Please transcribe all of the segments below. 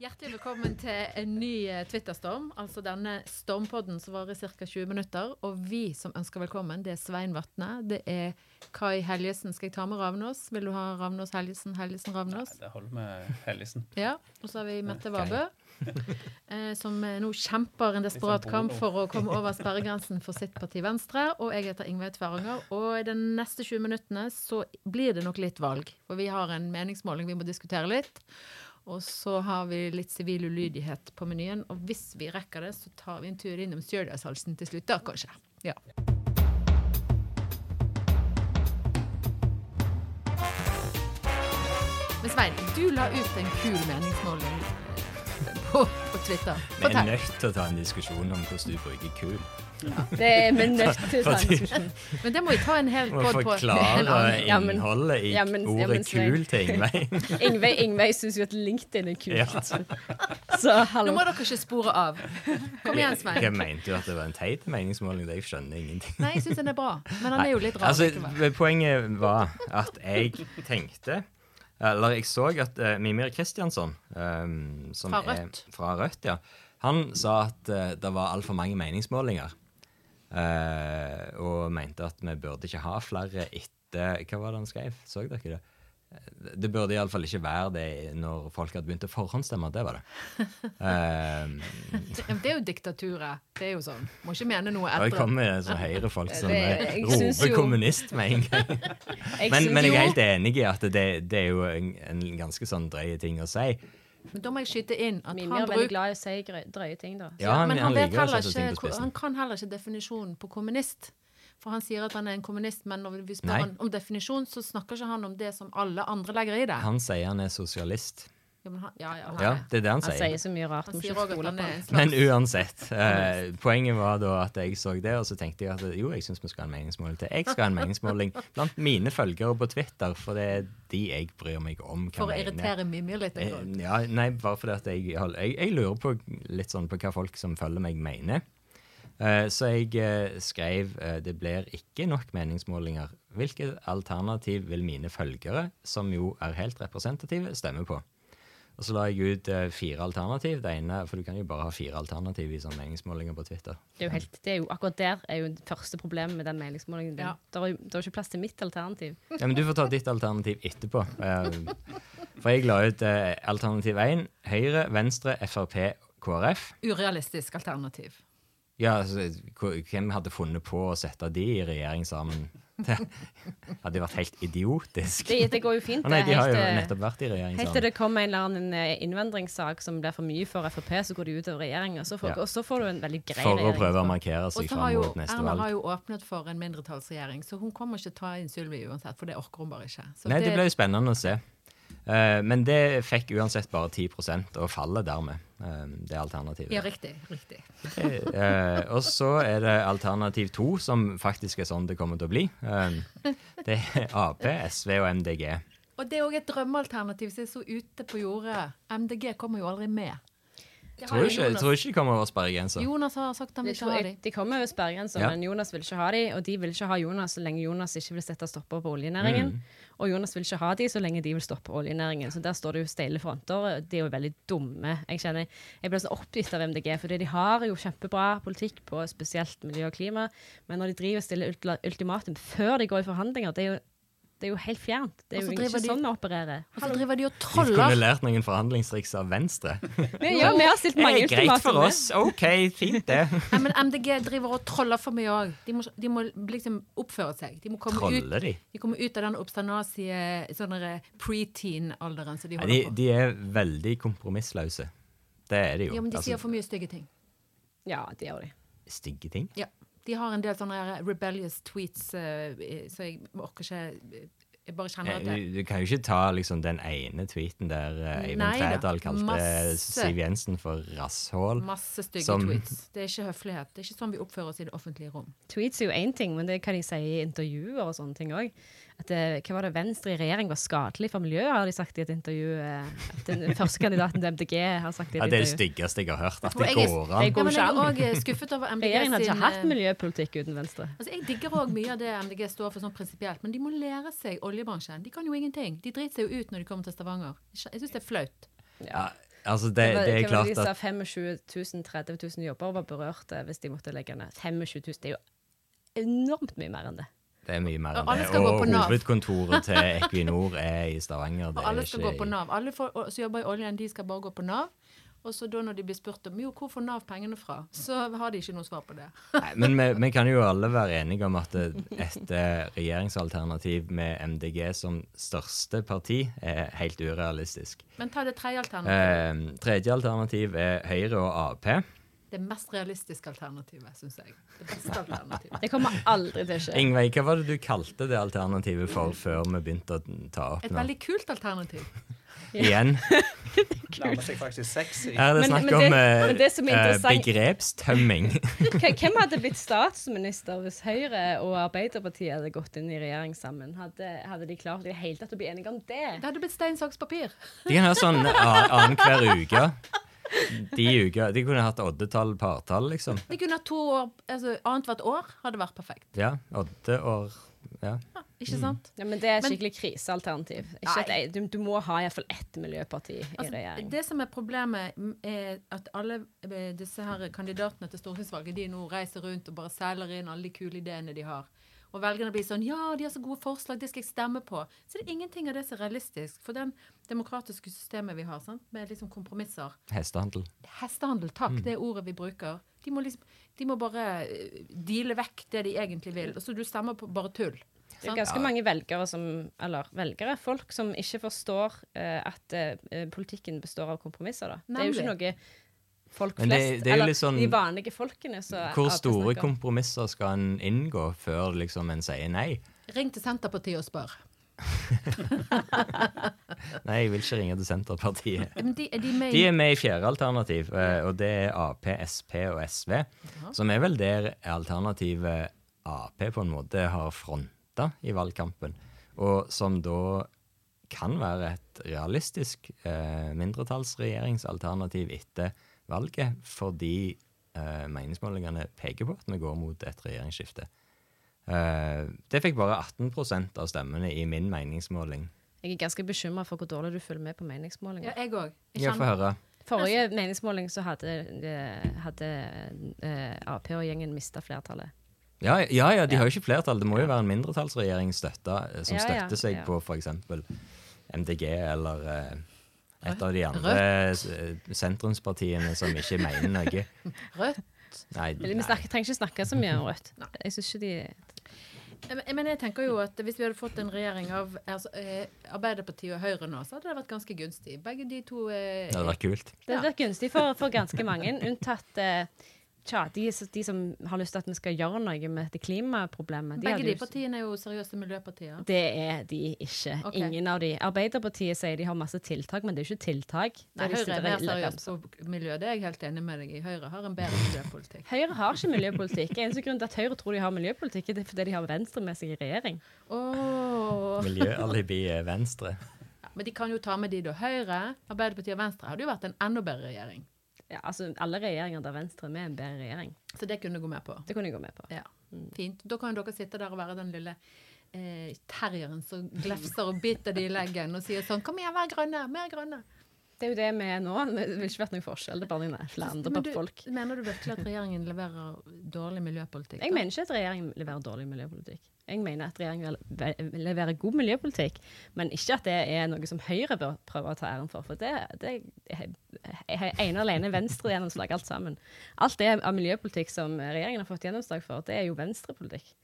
Hjertelig velkommen til en ny eh, Twitterstorm. Altså denne stormpodden som varer ca. 20 minutter. Og vi som ønsker velkommen, det er Svein Vatne. Det er Kai Helgesen. Skal jeg ta med Ravnås? Vil du ha Ravnås Helgesen? Helgesen Ravnås? Det holder med Helgesen. Ja. Og så har vi Mette Vabø. Eh, som eh, nå kjemper en desperat kamp for å komme over sperregrensen for sitt parti Venstre. Og jeg heter Ingveig Tveranger. Og i de neste 20 minuttene så blir det nok litt valg. For vi har en meningsmåling vi må diskutere litt. Og så har vi litt sivil ulydighet på menyen. Og hvis vi rekker det, så tar vi en tur innom Stjørdalshalsen til slutt, da kanskje. Ja. Men Svein, du la ut en kul meningsmåling på, på Twitter. Vi er nødt til å ta en diskusjon om hvordan du bruker kul. Det er vi nødt til å ta en diskusjon. Men det må vi ta en hel podd på. forklare Ja, innholdet i ja, men- ja, ordet men kul til Ingveig. Ingveig, Ingveig syns jo at LinkedIn er kult. Ja. Så Nå må dere ikke spore av. Kom igjen, Jeg Svein. mente jo at det var en teit meningsmåling. Jeg skjønner ingenting. Nei, jeg syns den er bra. Men den er jo litt rar. Altså, poenget var at jeg tenkte Eller jeg så at uh, Mimir Kristiansson, um, som Fra er Rødt. fra Rødt, ja, han sa at uh, det var altfor mange meningsmålinger. Uh, og mente at vi burde ikke ha flere etter Hva var det han skrev? Så dere det? Det burde iallfall ikke være det når folk hadde begynt å forhåndsstemme. Det var det. Eh, Det er jo diktaturet. Det er jo sånn. Må ikke mene noe etter. det kommer så høyrefolk som Det- roper kommunist med en gang. Men, men jeg er helt enig i at det, det er jo en, en ganske sånn drøy ting å si. Men da må jeg skyte inn at Mimir han er veldig glad i å si drøye ting, da. Ja, han, Men han, han, han, liker å ting på ikke, han kan heller ikke definisjonen på kommunist. For han sier at han er en kommunist, men når vi spør Nei. han om definisjon, så snakker ikke han om det som alle andre legger i det. Han sier han er sosialist. Ja, men han, ja, ja, han, Ja, det er det han Han sier. sier så mye rart. han skolen. sier ikke at han er en slags Men uansett. Eh, poenget var da at jeg så det, og så tenkte jeg at jo, jeg syns vi skal ha en meningsmåling til. Jeg skal ha en meningsmåling blant mine følgere på Twitter, for det er de jeg bryr meg om. hva For å irritere Mimmi litt. Eh. Ja, nei, bare fordi at jeg, jeg, jeg lurer på litt sånn på hva folk som følger meg, mener. Eh, så jeg eh, skrev eh, det blir ikke nok meningsmålinger. Hvilket alternativ vil mine følgere, som jo er helt representative, stemme på? Og så la jeg ut fire alternativ. Det ene, For du kan jo bare ha fire alternativ i sånne meningsmålinger på Twitter. Det er jo helt, det er jo, akkurat der er jo det første problemet med den meningsmålingen. Ja. Det er jo det er jo ikke plass til mitt alternativ. Ja, men Du får ta ditt alternativ etterpå. For jeg la ut alternativ 1. Høyre, Venstre, Frp, KrF. Urealistisk alternativ. Ja, altså, hvem hadde funnet på å sette de i regjering sammen? Det hadde vært helt idiotisk. Det, det går jo fint. Å nei, de har jo eh, nettopp vært i regjering Helt til det kommer en eller annen innvendringssak innvandringssak som blir for mye for Frp, så går de utover regjeringa. Så får- Ja. Og så får du en veldig grei For å prøve å markere seg fram mot neste Erna har valg. jo åpnet for en mindretallsregjering, så hun kommer ikke til å ta inn Sylvi uansett, for det orker hun bare ikke. Så Nei, det ble jo spennende å se. Eh, men det fikk uansett bare 10 og faller dermed, eh, det alternativet. Ja, riktig. riktig. Eh, og så er det alternativ to, som faktisk er sånn det kommer til å bli. Det er Ap, SV og MDG. Og det er òg et drømmealternativ som er så ute på jordet. MDG kommer jo aldri med. Har Tror ikke, jeg tror ikke de kommer over sperregrensa. Jonas har sagt han vil ikke ha jeg, dem. de kommer over sperregrensa, Ja. men Jonas vil ikke ha de, og de vil ikke ha Jonas så lenge Jonas ikke vil sette stopper på oljenæringen. Mm. Og Jonas vil ikke ha de så lenge de vil stoppe oljenæringen. Så der står det jo steile fronter. De er jo veldig dumme. Jeg kjenner, jeg blir så oppgitt av MDG, for de har jo kjempebra politikk på spesielt miljø og klima, men når de driver og stiller ultimatum før de går i forhandlinger, det er jo, det er jo helt fjernt. Det er jo ikke de- sånn vi opererer. Og så driver de og troller. Vi kunne lært noen forhandlingstriks av Venstre. Men, ja, vi har stilt Det mange er greit for oss. OK, fint det. Ja, men MDG driver og troller for mye òg. De, de må liksom oppføre seg. De må komme ut de? De kommer ut av den obstanasie sånn preteen-alderen som de holder de, på. de er veldig kompromissløse. Det er de jo. Ja, men de Altså, sier for mye stygge ting. Ja, det gjør de. Stygge ting. Ja. De har en del sånne rebellious tweets, eh, så jeg orker ikke Jeg bare kjenner at det Du, du kan jo ikke ta liksom den ene tweeten der eh, Eivind Nei Trædal kalte masse. Siv Jensen for rasshål. Masse stygge Som- tweets. Det er ikke høflighet. Det er ikke sånn vi oppfører oss i det offentlige rom. Tweets er jo én ting, men det kan de si i intervjuer og sånne ting òg. At det, hva var det, Venstre i regjering var skadelig for miljøet, har de sagt i et intervju. eh, At den første kandidaten til MDG har sagt i Ja, intervju. det er det styggeste jeg har hørt. At det jeg går an. går Ja, jeg er òg skuffet over MDG Regjeringen har ikke hatt eh, miljøpolitikk uten Venstre. Altså, Jeg digger òg mye av det MDG står for sånn prinsipielt, men de må lære seg oljebransjen. De kan jo ingenting. De driter seg jo ut når de kommer til Stavanger. Jeg syns det er flaut. Ja, altså, det, Det var, det er klart de at 25 000, 30 000 jobber var berørt eh, hvis de måtte legge ned. 25 000, det er jo enormt mye mer enn det. Det er mye mer enn det. Og hovedkontoret til Equinor er i Stavanger. Og alle skal gå på Nav. Alle som jobber i oljen, de skal bare gå på Nav. Og så da når de blir spurt om jo, hvor får Nav pengene fra, så har de ikke noe svar på det. Nei, men vi, vi kan jo alle være enige om at et eh, regjeringsalternativ med MDG som største parti er helt urealistisk. Men ta det tredje alternativet. Eh, tredje alternativ er Høyre og Ap. Det mest realistiske alternativet, syns jeg. Det beste alternativet. Det kommer aldri til å skje. Ingveig, hva var det du kalte det alternativet for før vi begynte å ta opp Et nå? veldig kult alternativ. Igjen. Nærmer seg faktisk. Her er det snakk om eh, men det som eh, begrepstømming. Hvem hadde blitt statsminister hvis Høyre og Arbeiderpartiet hadde gått inn i regjering sammen? Hadde, hadde de klart i det hele tatt å bli enige om det? Det hadde blitt stein, saks, papir. De kan ha sånn annenhver uke. De, uker, de kunne hatt oddetall, partall, liksom. De kunne hatt to år, altså annethvert år hadde vært perfekt. Ja, odde år Ja. Ikke Mm. sant? Ja, men Det er et skikkelig krisealternativ. Du, du må ha iallfall ett miljøparti i Altså, regjering. det som er problemet, mm, er at alle eh, disse her kandidatene til stortingsvalget de nå reiser rundt og bare seiler inn alle de kule ideene de har. Og velgerne blir sånn Ja, de har så gode forslag, det skal jeg stemme på. Så det er ingenting av det som er realistisk. For den demokratiske systemet vi har, sant? med liksom kompromisser Hestehandel. Hestehandel, takk, det er ordet vi bruker. De må, liksom, de må bare eh, deale vekk det de egentlig vil. Og så du stemmer på bare tull. Det er ganske mange velgere som Eller velgere, folk som ikke forstår uh, at uh, politikken består av kompromisser. Da. Det er jo ikke noe folk flest, det- det er eller sånn- de vanlige folkene Hvor store kompromisser skal en inngå før liksom en sier nei? Ring til Senterpartiet og spør. Nei, jeg vil ikke ringe til Senterpartiet. Men de, er de med De i er med i fjerde alternativ, eh, og det er Ap, Sp og SV. Som er vel der alternativet Ap på en måte har fronta i valgkampen. Og som da kan være et realistisk eh, mindretallsregjeringsalternativ etter valget, fordi eh, meningsmålingene peker på at vi går mot et regjeringsskifte. Eh, det fikk bare 18% av stemmene i min meningsmåling. Jeg er ganske bekymra for hvor dårlig du følger med på meningsmålinger. Ja, jeg òg. Ja, få høre. Forrige meningsmåling så hadde, eh, hadde eh, Ap og gjengen mista flertallet. Ja, ja, ja, de har jo ikke flertall. Det må jo være en mindretallsregjering støtta, eh, som Ja, ja, støtter seg ja. på f.eks. MDG eller eh, et av de andre eh, sentrumspartiene som ikke mener noe. Rødt. Nei, nei. Vi snakker, trenger ikke snakke så mye om Rødt. Jeg synes ikke de Men jeg tenker jo at hvis vi hadde fått en regjering av altså, eh, Arbeiderpartiet og Høyre nå, så hadde det vært ganske gunstig. Begge de to eh, Det hadde vært kult. Det hadde vært gunstig for, for ganske mange, unntatt eh, Tja, de, de som har lyst til at vi skal gjøre noe med dette klimaproblemet de Begge de partiene er jo seriøse miljøpartier. Det er de ikke. Okay. Ingen av de. Arbeiderpartiet sier de har masse tiltak, men det er ikke tiltak. Nei, Høyre er mer seriøst seriøs på miljø, det er jeg helt enig med deg i. Høyre har en bedre miljøpolitikk. Høyre har ikke miljøpolitikk. Eneste grunn til at Høyre tror de har miljøpolitikk, det er fordi de har Venstre med seg i regjering. Oh. Miljøalibi er Venstre. Ja, men de kan jo ta med de da. Høyre, Arbeiderpartiet og Venstre hadde jo vært en enda bedre regjering. Ja, altså, alle regjeringer der Venstre er med, er en bedre regjering. Så det kunne du gå med på. Det kunne jeg gå med på. Ja, Fint. Da kan dere sitte der og være den lille eh, terrieren som glefser og biter de i leggen og sier sånn Kom igjen, vær grønne! Mer grønne! Det er jo det vi er nå. Det vil ikke vært noen forskjell. Det er bare noen flere andre Men du, folk. mener du virkelig at regjeringen leverer dårlig miljøpolitikk? Jeg mener ikke at regjeringen leverer dårlig miljøpolitikk. Jeg mener at regjeringen leverer god miljøpolitikk, men ikke at det er noe som Høyre bør prøve å ta æren for. For det, det er ene og alene Venstre-gjennomslag, alt sammen. Alt det av miljøpolitikk som regjeringen har fått gjennomslag for, det er jo Venstre-politikk.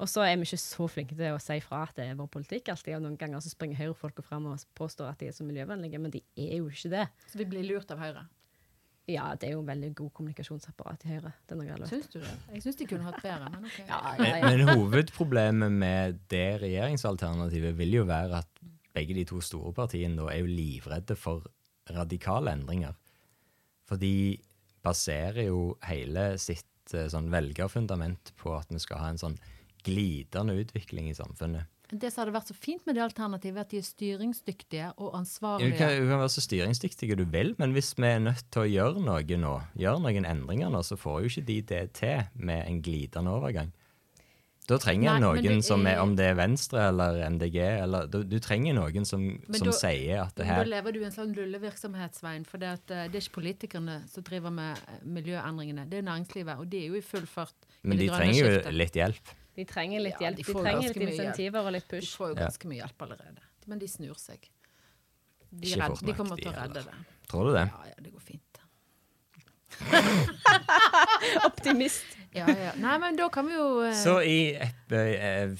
Og så er vi ikke så flinke til å si fra at det er vår politikk alltid. Og noen ganger så springer Høyre-folka fram og påstår at de er så miljøvennlige, men de er jo ikke det. Så vi blir lurt av Høyre? Ja, det er jo en veldig god kommunikasjonsapparat i Høyre. Det er. Syns du det? Jeg syns de kunne hatt bedre, men OK. Men, men hovedproblemet med det regjeringsalternativet vil jo være at begge de to store partiene da er jo livredde for radikale endringer. For de baserer jo hele sitt eh, sånn velgerfundament på at vi skal ha en sånn glidende utvikling i samfunnet. Det som hadde vært så fint med det alternativet, er at de er styringsdyktige og Du kan, du kan være så styringsdyktige du vil, men hvis vi er nødt til å gjøre noe nå, gjøre noen endringer nå, så får jo ikke de det til med en glidende overgang. Da trenger Nei, noen du som er, er- om det er Venstre eller MDG, eller du, du trenger noen som, som da- sier at det Men Da lever du i en sånn lullevirksomhetsveien, for det, at, eh, det er ikke politikerne som driver med miljøendringene, det er næringslivet, og de er jo i full fart i Men det de grønne trenger jo litt hjelp. De trenger litt Ja, hjelp. de De, trenger litt hjelp. insentiver og litt push. De får jo ganske mye hjelp allerede, men de snur seg. De, Ikke redd, de kommer til å redde det. Tror du det? Ja, ja, det går fint. Optimist. Ja, ja. Nei, men da kan vi jo uh... Så i eh,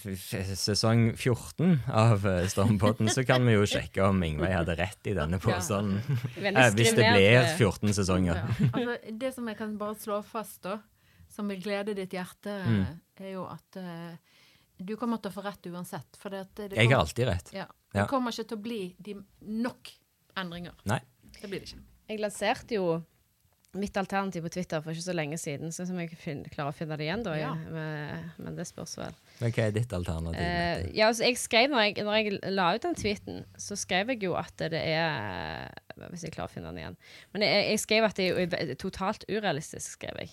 sesong 14 av eh, Stormpodden så kan vi jo sjekke om Ingveig hadde rett i denne påstanden. Hvis det blir eh, 14 sesonger. ja. altså, Det som jeg kan bare slå fast, da, som vil glede ditt hjerte, Mm. er jo at uh, du kommer til å få rett uansett. For det, det det, Jeg har alltid rett. Ja. Ja. Det kommer ikke til å bli de nok endringer. Nei. Det blir det ikke. Jeg lanserte jo mitt alternativ på Twitter for ikke så lenge siden, så om jeg fin- klarer å finne det igjen, da. Ja. Med, Men, men det spørs vel. Men hva er ditt alternativ? Uh, ja, altså, jeg skrev når jeg, når jeg la ut den tweeten, så skrev jeg jo at det er Hvis jeg klarer å finne den igjen. Men jeg, jeg skrev at det er totalt urealistisk, skrev jeg.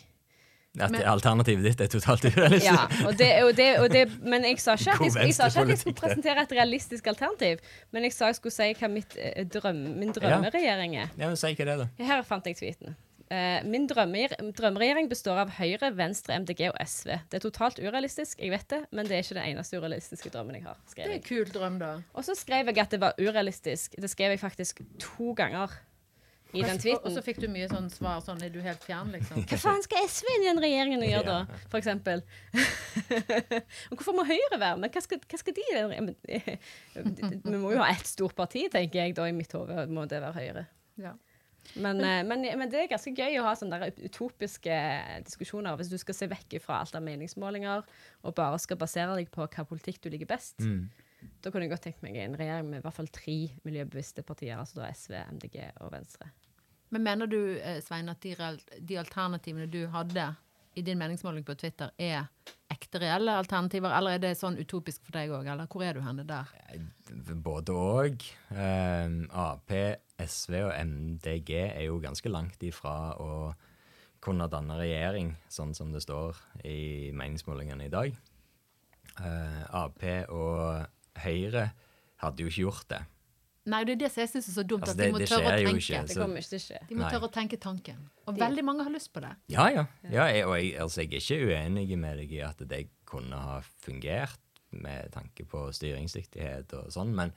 At men- alternativet ditt er totalt urealistisk? Ja, og det, og det, og det, men jeg sa ikke at jeg, jeg, sa ikke at jeg skulle presentere et realistisk alternativ. Men jeg sa jeg skulle si hva mitt, eh, drøm, min drømmeregjering er. Ja, men Si hva det er, da. Her fant jeg tweeten. Eh, min drømme, drømmeregjering består av Høyre, Venstre, MDG og SV. Det er totalt urealistisk, jeg vet det, men det er ikke den eneste urealistiske drømmen jeg har. Skrevet. Det er en kul drøm, da. Og så skrev jeg at det var urealistisk. Det skrev jeg faktisk to ganger i den Og, og så fikk du mye sånn svar sånn Er du helt fjern, liksom? Hva faen skal SV inn i den regjeringen og gjøre da, for eksempel? og hvorfor må Høyre være med? Hva skal, hva skal de eh, Vi må jo ha ett stort parti, tenker jeg da, i mitt hode må det være Høyre. Ja. Men, eh, men, men det er ganske gøy å ha sånne der utopiske diskusjoner. Hvis du skal se vekk fra alt av meningsmålinger og bare skal basere deg på hva politikk du liker best. Mm. Da kunne jeg godt tenkt meg en regjering med i hvert fall tre miljøbevisste partier. Altså da SV, MDG og Venstre. Men mener du, eh, Svein, at de, de alternativene du hadde i din meningsmåling på Twitter, er ekte reelle alternativer, eller er det sånn utopisk for deg òg, eller hvor er du henne der? Både og. Eh, Ap, SV og MDG er jo ganske langt ifra å kunne danne regjering, sånn som det står i meningsmålingene i dag. Eh, Ap og Høyre hadde jo ikke gjort det. Nei, det er det som jeg syns er så dumt, Altså, at de må det tørre å tenke. ikke, Det kommer ikke til å skje. De må Nei. tørre å tenke tanken. Og De- veldig mange har lyst på det. Ja, ja. ja jeg, og jeg, altså, jeg er ikke uenig med deg i at det kunne ha fungert med tanke på styringsdyktighet og sånn, men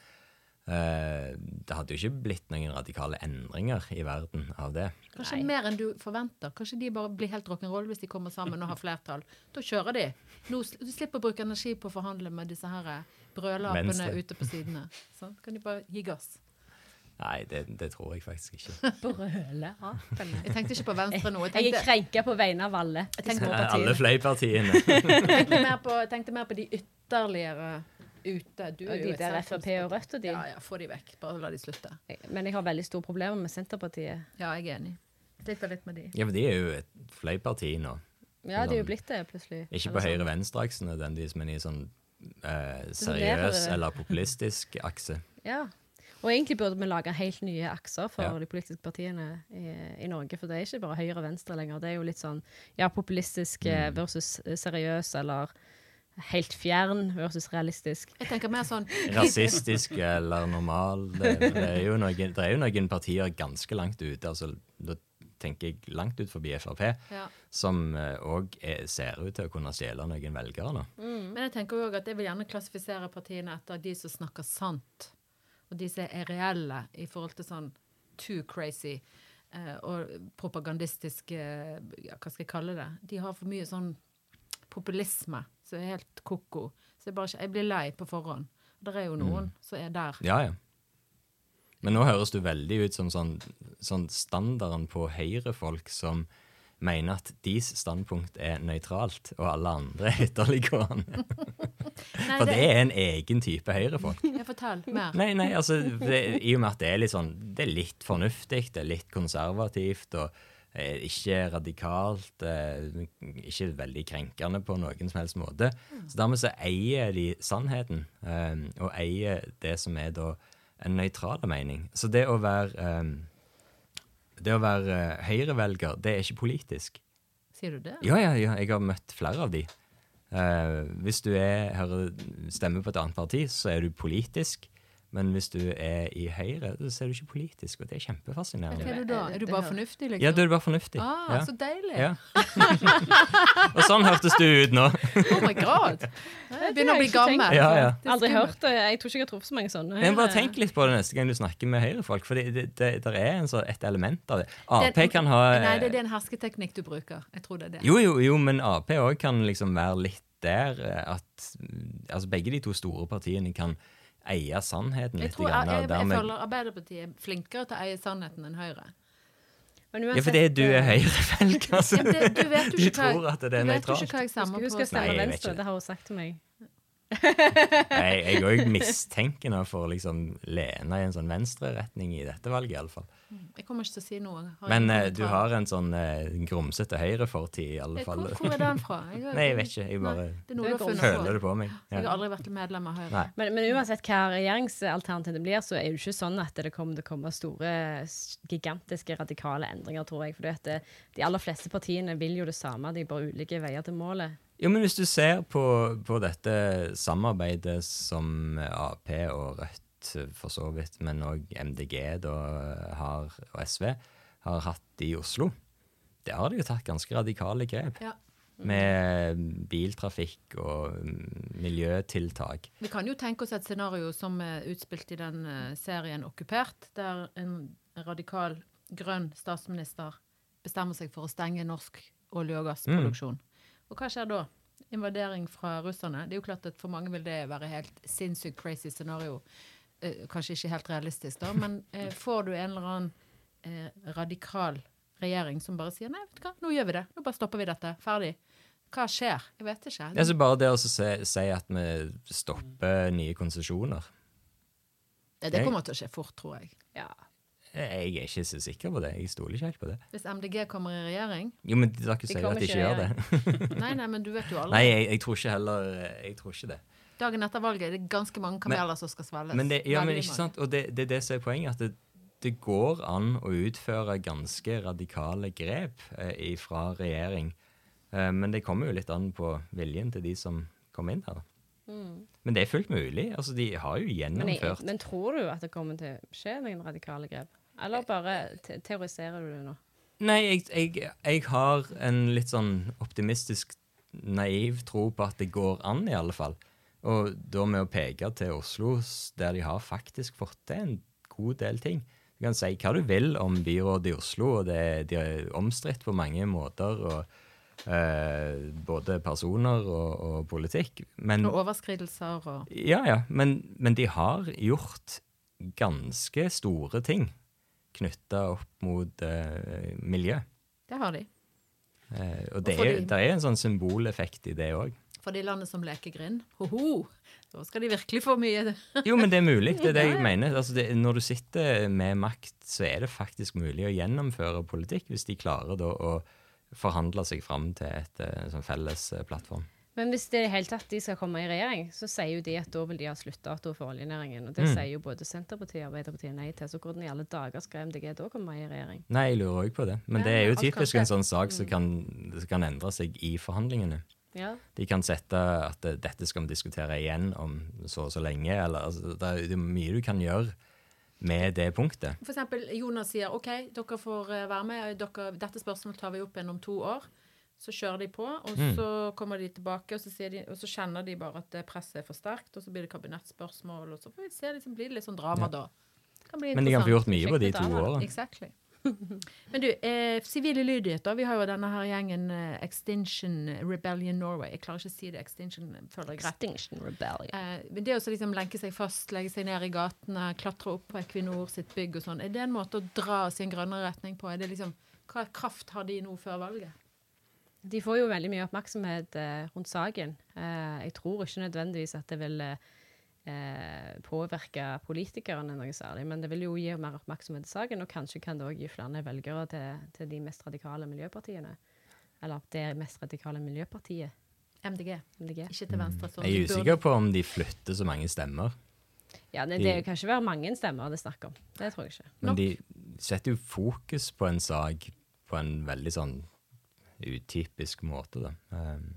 eh, det hadde jo ikke blitt noen radikale endringer i verden av det. Kanskje Nei. mer enn du forventer. Kanskje de bare blir helt rock'n'roll hvis de kommer sammen og har flertall. Da kjører de. Nå, du slipper å bruke energi på å forhandle med disse her brølapene Venstre. ute på sidene. Så kan de bare gi gass. Nei, det, det tror jeg faktisk ikke. Brøle Jeg tenkte ikke på Venstre nå. Jeg Jeg er krenka på vegne av alle. jeg tenkte, Alle fløypartiene. jeg tenkte, mer, på, jeg tenkte mer på de ytterligere ute. Du Og de der. Frp og Rødt og de. Ja, ja, få de vekk. Bare la de slutte. Men jeg har veldig store problemer med Senterpartiet. Ja, jeg er enig. Sliter litt med de. Ja, for de er jo et fløyparti nå. Ja, de er jo blitt det, plutselig. Ikke på sånn. høyre-venstre-aksen nødvendigvis, men i sånn eh, seriøs eller populistisk akse. Ja. Og egentlig burde vi lage helt nye akser for Ja. de politiske partiene i, i Norge. For det er ikke bare høyre og venstre lenger. Det er jo litt sånn ja, populistisk Mm. eh, versus eh, seriøs, eller helt fjern versus realistisk. Jeg tenker mer sånn Rasistisk eller normal. Det, det, er jo noen, det er jo noen partier ganske langt ute. altså tenker jeg langt ut forbi Frp, ja. som òg ser ut til å kunne stjele noen velgere nå. Men jeg tenker også at jeg vil gjerne klassifisere partiene etter de som snakker sant, og de som er reelle i forhold til sånn too crazy eh, og propagandistisk eh, ja, Hva skal jeg kalle det? De har for mye sånn populisme som er helt ko-ko. Så jeg, bare, jeg blir lei på forhånd. Det er jo noen som er der. Ja, ja. Men nå høres du veldig ut som sånn, sånn standarden på høyrefolk som mener at deres standpunkt er nøytralt, og alle andre er ytterliggående. For det er en egen type høyrefolk. Jeg Fortell mer. Nei, nei, altså, det, I og med at det er litt sånn Det er litt fornuftig, det er litt konservativt og eh, ikke radikalt. Eh, ikke veldig krenkende på noen som helst måte. Så dermed så eier de sannheten, eh, og eier det som er da en nøytral mening. Så det å være um, Det å være eh, høyrevelger, det er ikke politisk. Sier du det? Ja, ja, ja, jeg har møtt flere av de. Uh, hvis du er, hører, stemmer på et annet parti, så er du politisk. Men hvis du er i Høyre, så er du ikke politisk, og det er Hva kjempefascinerende. er du da? Er du bare fornuftig, liksom? Ja, du er bare fornuftig. Ah, ja. så deilig. Ja. og sånn hørtes du ut nå. Oh my god! Jeg begynner å bli gammel. Ja, ja. Aldri hørt det. Jeg tror ikke jeg har truffet så mange sånne. Men bare tenk litt på det neste gang du snakker med Høyre-folk, for det, det, det, der er en sånn, et element av det. Ap den, kan ha Nei, det er en hersketeknikk du bruker. Jeg tror det er det. Jo, jo, jo, men Ap òg kan liksom være litt der eh, at altså begge de to store partiene kan eie sannheten Jeg, litt. tror, jeg, jeg, jeg føler Arbeiderpartiet er flinkere til å eie sannheten enn Høyre. Men Ja, for det er du er høyrevelger, altså. Ja, det, du vet jo ikke hva, du vet ikke hva jeg stemmer på. huske å stemme jeg venstre. det. Det har hun sagt til meg. Jeg jeg òg mistenker nå for å liksom lene i en sånn venstreretning i dette valget, iallfall. Jeg kommer ikke til å si noe. Har Men eh, du har en sånn eh, grumsete høyrefortid, i alle Eh, fall. Hvor, hvor er den fra? Jeg, har- Nei, jeg vet ikke. Jeg bare det har funnet føler på. det på meg. Jeg har aldri vært medlem av Høyre. Men, men uansett hva regjeringsalternativet blir, så er det ikke sånn at det kommer til å komme store, gigantiske, radikale endringer, tror jeg. For det, de aller fleste partiene vil jo det samme, de bare ulike veier til målet. Jo, men hvis du ser på, på dette samarbeidet som Ap og Rødt for så vidt, men òg MDG da, har, og SV har hatt i Oslo, der har de jo tatt ganske radikale grep. Ja. Med biltrafikk og mm, miljøtiltak. Vi kan jo tenke oss et scenario som er utspilt i den eh, serien Okkupert, der en radikal grønn statsminister bestemmer seg for å stenge norsk olje- og gassproduksjon. Og hva skjer da? Invadering fra russerne. Det er jo klart at For mange vil det være helt sinnssykt crazy scenario. Eh, kanskje ikke helt realistisk, da, men eh, får du en eller annen eh, radikal regjering som bare sier nei, vet du hva, nå gjør vi det. Nå bare stopper vi dette. Ferdig. Hva skjer? Jeg vet ikke. Jeg altså bare det å si, si at vi stopper nye konsesjoner. Det, det kommer til å skje fort, tror jeg. Ja. Jeg er ikke så sikker på det. Jeg stoler ikke helt på det. Hvis MDG kommer i regjering Jo, men dere sier jo kommer at de ikke gjør det. Nei, nei, men du vet jo aldri. Nei, jeg, jeg tror ikke heller Jeg tror ikke det. Dagen etter valget er det ganske mange kameler som skal svelges. Men det, ja, men ikke sant? Og det, det er det som er poenget. At det, det går an å utføre ganske radikale grep eh, fra regjering. Eh, men det kommer jo litt an på viljen til de som kommer inn her. Men det er fullt mulig. Altså, de har jo Men, jeg, gjennomført men tror du at det kommer til å skje noen radikale grep? Eller bare te teoriserer du det nå? Nei, jeg, jeg, jeg har en litt sånn optimistisk, naiv tro på at det går an, i alle fall. Og da med å peke til Oslo, der de har faktisk fått til en god del ting. Du kan si hva du vil om byrådet i Oslo, og det, de er omstridt på mange måter. og eh, Både personer og, og politikk. Men, Og overskridelser og ja, ja, men, men de har gjort ganske store ting knytta opp mot eh, miljø. Det har de. Eh, og det og er, det er en sånn symboleffekt i det òg. For de landene som leker grind, ho-ho, da skal de virkelig få mye Jo, men det er mulig. Det er det jeg mener. Altså det, når du sitter med makt, så er det faktisk mulig å gjennomføre politikk hvis de klarer da å forhandle seg fram til et eh, sånn felles eh, plattform. Men hvis det i helt hele tatt de skal komme i regjering, så sier jo de at da vil de ha sluttdato for oljenæringen. Og det Mm. sier jo både Senterpartiet og Arbeiderpartiet nei til. Så hvordan i alle dager skal MDG da komme i regjering? Nei, jeg lurer òg på det. Men Ja, det er jo typisk en sånn sak som kan, som kan endre seg i forhandlingene. Ja. De kan sette at dette skal vi diskutere igjen om så og så lenge. Eller, altså, det, er, er mye du kan gjøre med det punktet. For eksempel Jonas sier OK, dere får eh, være med. Dere, dette spørsmålet tar vi opp igjen om to år. Så kjører de på, og Mm. så kommer de tilbake, og så, sier de, og så kjenner de bare at presset er for sterkt, og så blir det kabinettspørsmål, og så får vi se, liksom, blir det litt sånn drama Ja. da. Det kan bli Men de kan få gjort mye på de to årene. Exactly. Men du, eh, sivile lydigheter. Vi har jo denne her gjengen eh, Extinction Rebellion Norway. Jeg klarer ikke å si det. Extinction føler jeg rett. Extinction Rebellion. Eh, men det å liksom lenke seg fast, legge seg ned i gatene, klatre opp på Equinor sitt bygg og sånn, er det en måte å dra oss i en grønnere retning på? Er det liksom, Hva kraft har de nå før valget? De får jo veldig mye oppmerksomhet eh, rundt saken. Eh, jeg tror ikke nødvendigvis at det vil eh, påvirke politikerne noe særlig, men det vil jo gi mer oppmerksomhet til saken, og kanskje kan det òg gi flere velgere til, til de mest radikale miljøpartiene. Eller det mest radikale miljøpartiet. MDG. MDG. Ikke til venstre. sånn Jeg er usikker på om de flytter så mange stemmer. Ja, det, De- det kan ikke være mange stemmer det er snakk om. Det tror jeg ikke. Men de setter jo fokus på en sak på en veldig sånn utypisk måte, da. Um,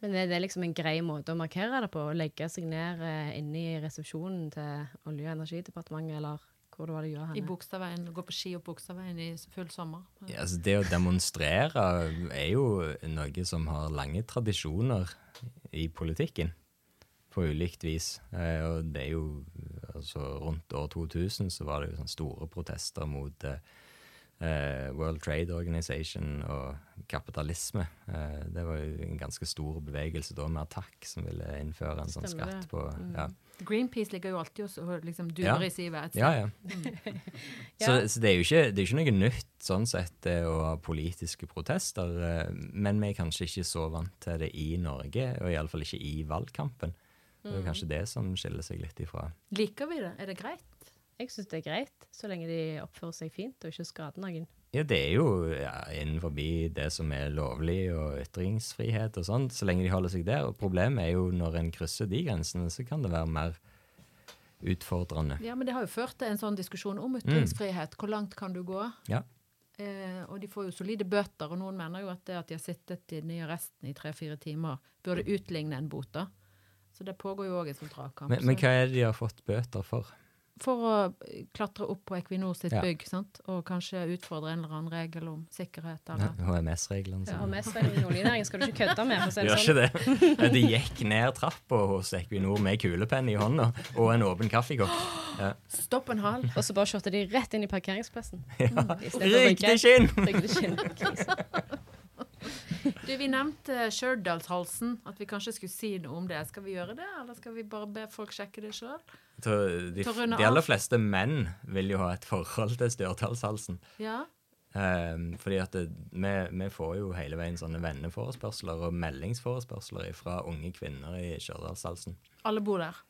Men er det liksom en grei måte å markere det på. Å legge seg ned eh, inne i resepsjonen til Olje- og energidepartementet, eller hvor det var det gjør I henne. Bogstadveien, gå på ski opp Bogstadveien i full sommer. ja, altså det å demonstrere er jo noe som har lange tradisjoner i politikken, på ulikt vis. Eh, og det er jo altså Rundt år 2000 så var det jo sånne store protester mot eh, World Trade Organization og kapitalisme. Eh, det var jo en ganske stor bevegelse da med Attack som ville innføre en sånn Stemmer skatt på Mm. ja. Greenpeace ligger jo alltid og liksom durer Ja. i sivet. Ja, ja. Mm. Så, så det er jo ikke, det er ikke noe nytt sånn sett eh, å ha politiske protester, eh, men vi er kanskje ikke så vant til det i Norge, og iallfall ikke i valgkampen. Det er Mm. kanskje det som skiller seg litt ifra. Liker vi det? Er det greit? Jeg syns det er greit, så lenge de oppfører seg fint og ikke skader noen. Ja, det er jo ja, innenfor det som er lovlig og ytringsfrihet og sånn, så lenge de holder seg der. Og problemet er jo når en krysser de grensene, så kan det være mer utfordrende. Ja, men det har jo ført til en sånn diskusjon Mm. om ytringsfrihet. Hvor langt kan du gå? Ja. Eh, og de får jo solide bøter, og noen mener jo at det at de har sittet i den nye arresten i tre-fire timer, burde utligne en bot. da. Så det pågår jo òg en sånn dragkamp. Men, men hva er det de har fått bøter for? For å klatre opp på Equinor sitt Ja. bygg, sant? og kanskje utfordre en eller annen regel om sikkerhet. Eller. HMS-reglene Ja, og i oljenæringen skal du ikke kødde med. For å si det Gjør sånn. ikke det. De gikk ned trappa hos Equinor med kulepenn i hånda og en åpen kaffekopp. Ja. Stopp en hal! Og så bare kjørte de rett inn i parkeringsplassen. Ja. Mm, det skinn! Rygg det skinn. Krise. Du, Vi nevnte Stjørdalshalsen, at vi kanskje skulle si noe om det. Skal vi gjøre det, eller skal vi bare be folk sjekke det sjøl? De, de aller fleste menn vil jo ha et forhold til stjørdalshalsen. Ja. Um, fordi at det, vi, vi får jo hele veien sånne venneforespørsler og meldingsforespørsler fra unge kvinner i Stjørdalshalsen. Alle bor der.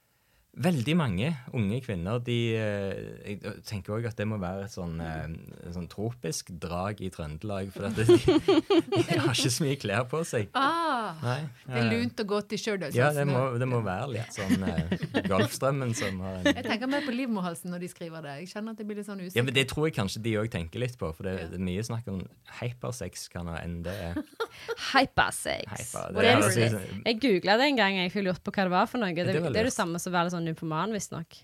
Veldig mange unge kvinner. De, eh, jeg tenker òg at det må være et sånn, eh, sånn tropisk drag i Trøndelag. For at de, de har ikke så mye klær på seg. Ah, Nei, det er eh, lunt og godt i Stjørdal. Ja, det må, det må være litt sånn eh, Golfstrømmen som har en Jeg tenker mer på livmorhalsen når de skriver det. Jeg kjenner at jeg blir litt sånn usikker. Ja, men Det tror jeg kanskje de òg tenker litt på, for det, det er mye snakk om hypersex kan ha enn det er. Hypersex. Hyper, det Det altså- Jeg googla det en gang, jeg fikk lurt på hva det var for noe. Det, det det, er det samme som å være litt sånn nymfoman, visstnok.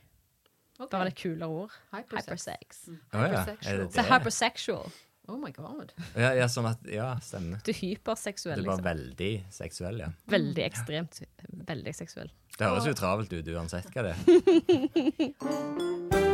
Okay. Bare litt kulere ord. Hypersex. Hypersex. Oh, ja, er det Hypersexual. Så det? hypersexual. Oh my god. Ja, ja, sånn at, ja, stemmer. Du er hyperseksuell, Du var liksom. veldig seksuell, ja. Veldig ekstremt veldig seksuell. Det høres jo travelt ut uansett hva det er.